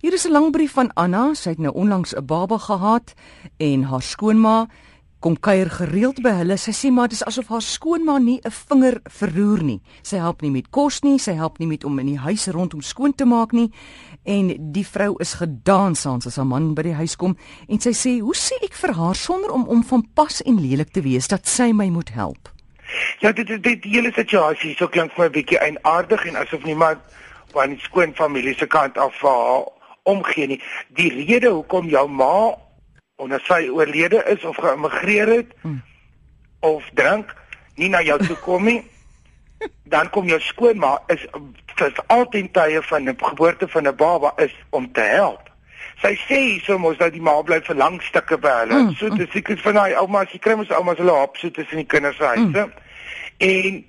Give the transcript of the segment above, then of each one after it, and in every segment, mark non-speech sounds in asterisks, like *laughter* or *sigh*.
Hier is 'n lang brief van Anna. Sy het nou onlangs 'n baba gehad en haar skoonma kom kuier gereeld by hulle. Sy sê maar dis asof haar skoonma nie 'n vinger verroer nie. Sy help nie met kos nie, sy help nie met om in die huis rondom skoon te maak nie. En die vrou is gedans saans as haar man by die huis kom en sy sê, "Hoe sê ek vir haar sonder om om van pas en lelik te wees dat sy my moet help?" Ja, dit dit die hele situasie so klink vir my 'n bietjie eienaardig en asof niemand van die skoon familie se kant af vir haar omgee nie. Die rede hoekom jou ma onder sy oorlede is of geëmigreer het hmm. of drink nie na jou toe kom nie, dan kom jou skoonma is vir altyd tye van 'n geboorte van 'n baba is om te help. Sy sê soms dat die ma bly vir lang stukke by hulle. Mm, so dis ek van daai ouma, sy kry mos ouma se loop so tussen die kinders se huise. Mm. En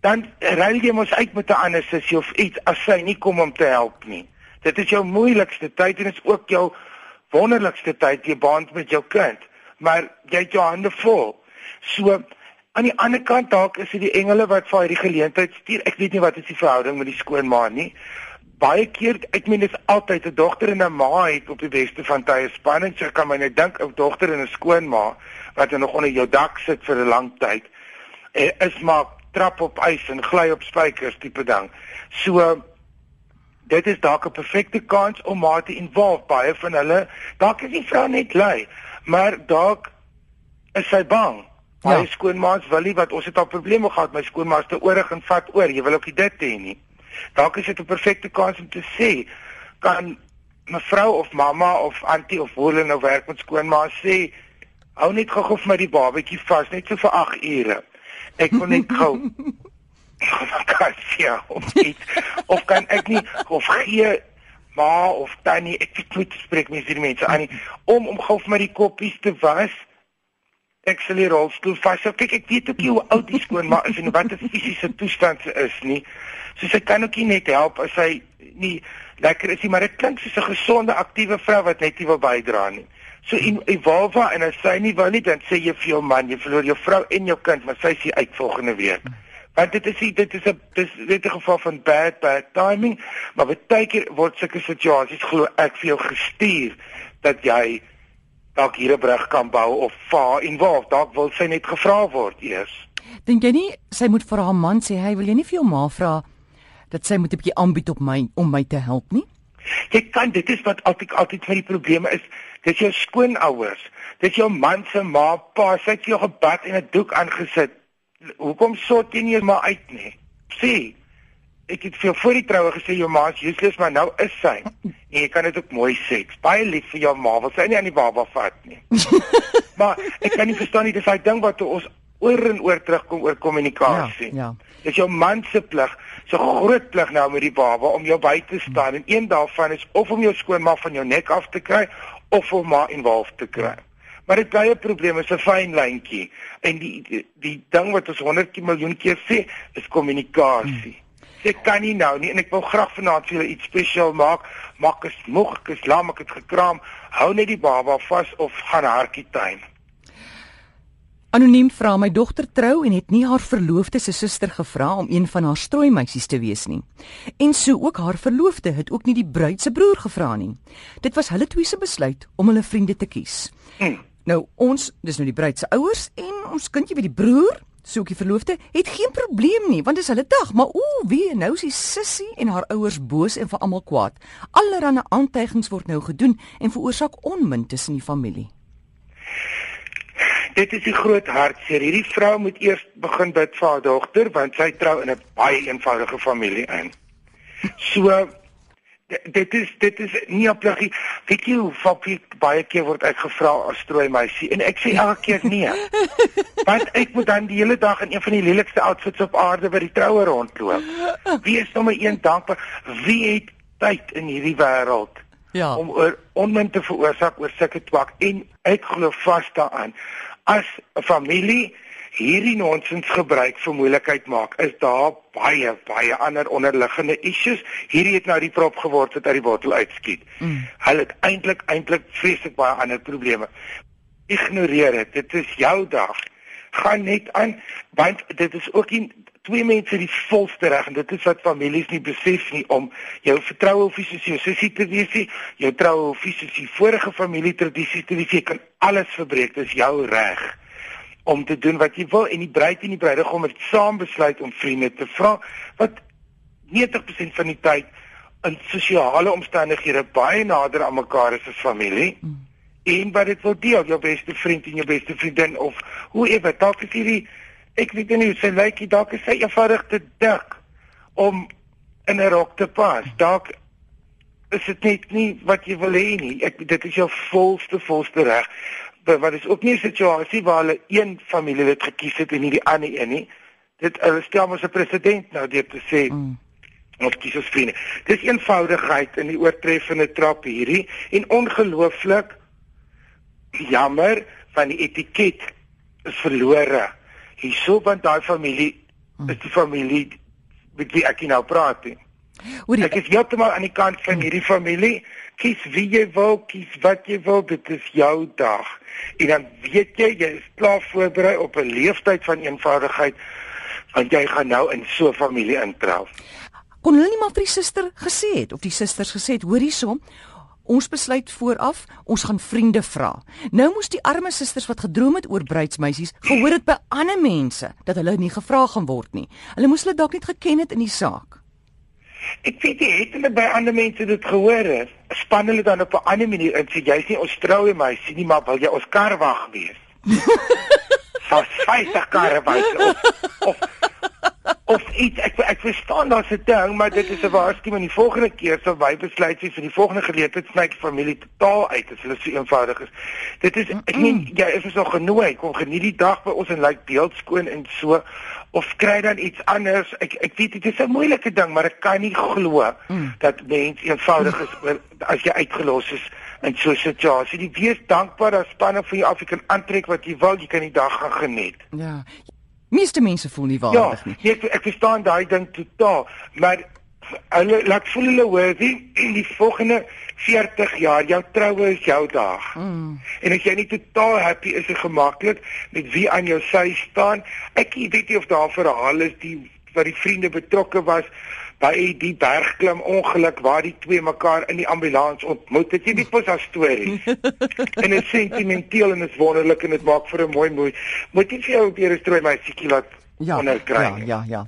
dan ry jy mos uit met 'n ander sussie of iets as sy nie kom om te help nie. Dit is jou moeilikste tyd en dit is ook jou wonderlikste tyd jy band met jou kind, maar jy het jou hande vol. So aan die ander kant dalk is dit die engele wat vir hierdie geleentheid stuur. Ek weet nie wat is die verhouding met die skoonma nie. Baie keer, ek meen dis altyd 'n dogter en 'n ma het op die beste van tye spanning. Sy kan my net dink 'n dogter en 'n skoonma wat nog onder jou dak sit vir 'n lang tyd. En is maar trap op ys en gly op spykers tipe ding. So dit is dalk 'n perfekte kans om maar te involve baie van hulle. Dalk is die vrou net lui, maar dalk is sy bang. Baie ja. skoonmaas wil nie wat ons het al probleme gehad met skoonmaas te oorig en vat oor. Jy wil ook nie dit hê nie. Dalk is dit 'n perfekte kans om te sê kan mevrou of mamma of antie of hoe hulle nou werk met skoonmaas sê hou net gou vir my die babatjie vas net so vir 8 ure. Ek wil net gou *laughs* *laughs* kan *laughs* ja of iets. Of kan ek nie of gee ma of tannie ek weet nie te spreek met hierdie mense aan nie. Om om gou vir my die koppies te was ek sal die rolstoel vas so kyk ek weet ook nie hoe oud die skoonma is en wat 'n fisiese toestand is nie. So sy kan ook nie net help as sy nie lekker is nie maar dit klink soos 'n gesonde aktiewe vrou wat net nie wil bydra nie. So in Evolva en as sy nie wil nie dan sê jy vir jou man jy verloor jou vrou en jou kind maar sy sê uit volgende week. Want dit is dit is 'n dis dit 'n geval van bad bad timing maar baie keer word sulke situasies glo ek vir jou gestuur dat jy dalk hier 'n brug kan bou of va involve dalk wil sy net gevra word eers. Dink jy nie sy moet vir haar man sê hy wil jy nie vir jou ma vra dat sy moet 'n bietjie aanbied op my om my te help nie? Jy kan dit is wat altyd altyd die probleme is. Dis jou skoonouers. Dis jou man se ma pa sy het jou gebad en 'n doek aangesit hoekom sort jy nie maar uit nie? Sê, ek het vir voor die troue gesê jou ma is useless, maar nou is sy. *laughs* En jy kan dit ook mooi sê. Baie lief vir jou ma, wil sy nie aan die baba vat nie. *laughs* maar ek kan nie verstaan nie dis daai ding wat ons oor en oor terugkom oor kommunikasie. Ja, ja. Dis jou man se plig, so groot plig nou met die baba om jou by te staan en een daarvan is of om jou skoonma van jou nek af te kry of om maar involved te kry. Ja. Maar dit bly 'n probleem, is 'n fyn lyntjie. En die, die die ding wat ons 100 miljoen keer sê, is kommunikasie. Hmm. Ek kan nie nou nie en ek wil graag vanaand vir julle iets spesiaal maak. Maak is moeg, ek is lam, ek het gekraam. Hou net die baba vas of gaan hartjie tuin. Anoniem vra my dogter trou en het nie haar verloofde se suster gevra om een van haar strooimeisies te wees nie. En so ook haar verloofde het ook nie die bruid se broer gevra nie. Dit was hulle twee se besluit om hulle vriende te kies. Hmm. Nou ons, dis nou die bruid se ouers en ons kindjie by die broer, soekie verloofde, het geen probleem nie, want dis hulle dag, maar ooh, wie nou is die sussie en haar ouers boos en vir almal kwaad. Allerhande aantuigings word nou gedoen en veroorsaak onmin tussen die familie. Dit is 'n groot hartseer. Hierdie vrou moet eers begin bid vir haar dogter want sy trou in 'n baie eenvoudige familie in. So dit is dit is nie op plek weet jy hoe fopie baie keer word uitgevra as strooi meisie en ek sê elke keer nee. *laughs* Want ek moet dan die hele dag in een van die lelikste outfits op aarde by die troue rondloop. Wie is nommer 1 dankbaar. Wie het tyd in hierdie wêreld ja. om oor onmin te veroorsaak oor sulke twak? En ek glo vas daaraan. As 'n familie hierdie nonsens gebruik vir moeilikheid maak, is daar baie baie ander onderliggende issues. Hierdie het nou die prop geword wat uit die bottel uitskiet. Mm. Hulle het eintlik eintlik vreeslik baie ander probleme. Ignoreer dit. Dit is jou dag. Gaan net aan want dit is ook nie twee mense die volste reg en dit is wat families nie besef nie om jou vertroue of soos jou sussie te wees nie, jou troue of soos die vorige familie tradisies te wees, jy kan alles verbreek, dis jou reg om te doen wat jy wil en die bruid en die bruidegom het saam besluit om vriende te vra wat 90% van die tyd in sosiale omstandighede baie nader aan mekaar is as familie. Mm. En wat dit wil deel, jou beste vriend en jou beste vriendin of hoe ewe, dalk is hierdie ek weet nie hoe sy lyk nie, dalk is sy eenvoudig te dik om in 'n rok te pas. Dalk is dit net nie wat jy wil hê nie. Ek dit is jou volste volste reg. Wat is ook nie 'n situasie waar hulle een familie dit gekies het en nie die ander een nie. Dit hulle stel mos 'n president nou deur te sê mm of kies ons vriende. Dis eenvoudigheid in die oortreffende trap hierdie en ongelooflik jammer van die etiket is verlore hierso want daai familie hmm. is die familie met wie ek nou praat. Hoorie, ek is heeltemal aan die kant van hierdie familie. Kies wie jy wil, kies wat jy wil, dit is jou dag. En dan weet jy jy is klaar voorberei op 'n leeftyd van eenvoudigheid want jy gaan nou in so 'n familie introu. Kon hulle nie maar vir die suster gesê het of die susters gesê het, hoor hierso, Ons besluit vooraf, ons gaan vriende vra. Nou moes die arme susters wat gedroom het oor bruidsmeisies, gehoor het by ander mense dat hulle nie gevra gaan word nie. Hulle moes hulle dalk net geken het in die saak. Ek weet jy het hulle by ander mense dit gehoor het. Span hulle dan op 'n ander manier en sê jy's nie Australië meisie nie, maar wil jy ons kar wag wees? Sou sy se kar wag of, of of iets ek ek verstaan daar's 'n ding maar dit is 'n waarskuwing die volgende keer sal wy besluit vir die volgende geleentheid sny die familie totaal uit as hulle so eenvoudig is dit is ek meen jy is so genooi kom geniet die dag by ons en lyk beeldskoon en so of kry dan iets anders ek ek weet dit is 'n moeilike ding maar ek kan nie glo mm. dat mens eenvoudig is as jy uitgelos is en so 'n situasie. Die wees dankbaar dat spanne vir jou af kan aantrek wat jy wil, jy kan die dag gaan geniet. Ja. Meeste mense voel nie waardig ja, nie. Ja, ek ek verstaan daai ding totaal, maar hulle laat voel hulle worthy *clears throat* in die volgende 40 jaar jou troue is jou dag. Mm. En as jy nie totaal happy is en gemaklik met wie aan jou sy staan, ek weet nie of daar verhale is die wat die vriende betrokke was by die bergklim ongeluk waar die twee mekaar in die ambulans ontmoet het. Jy weet mos daai storie. *laughs* en dit is sentimenteel en dit is wonderlik en dit maak vir 'n mooi mooi. Moet jy vir jou weer 'n strooi my siekie laat ja, onderkry. Ja, ja, ja.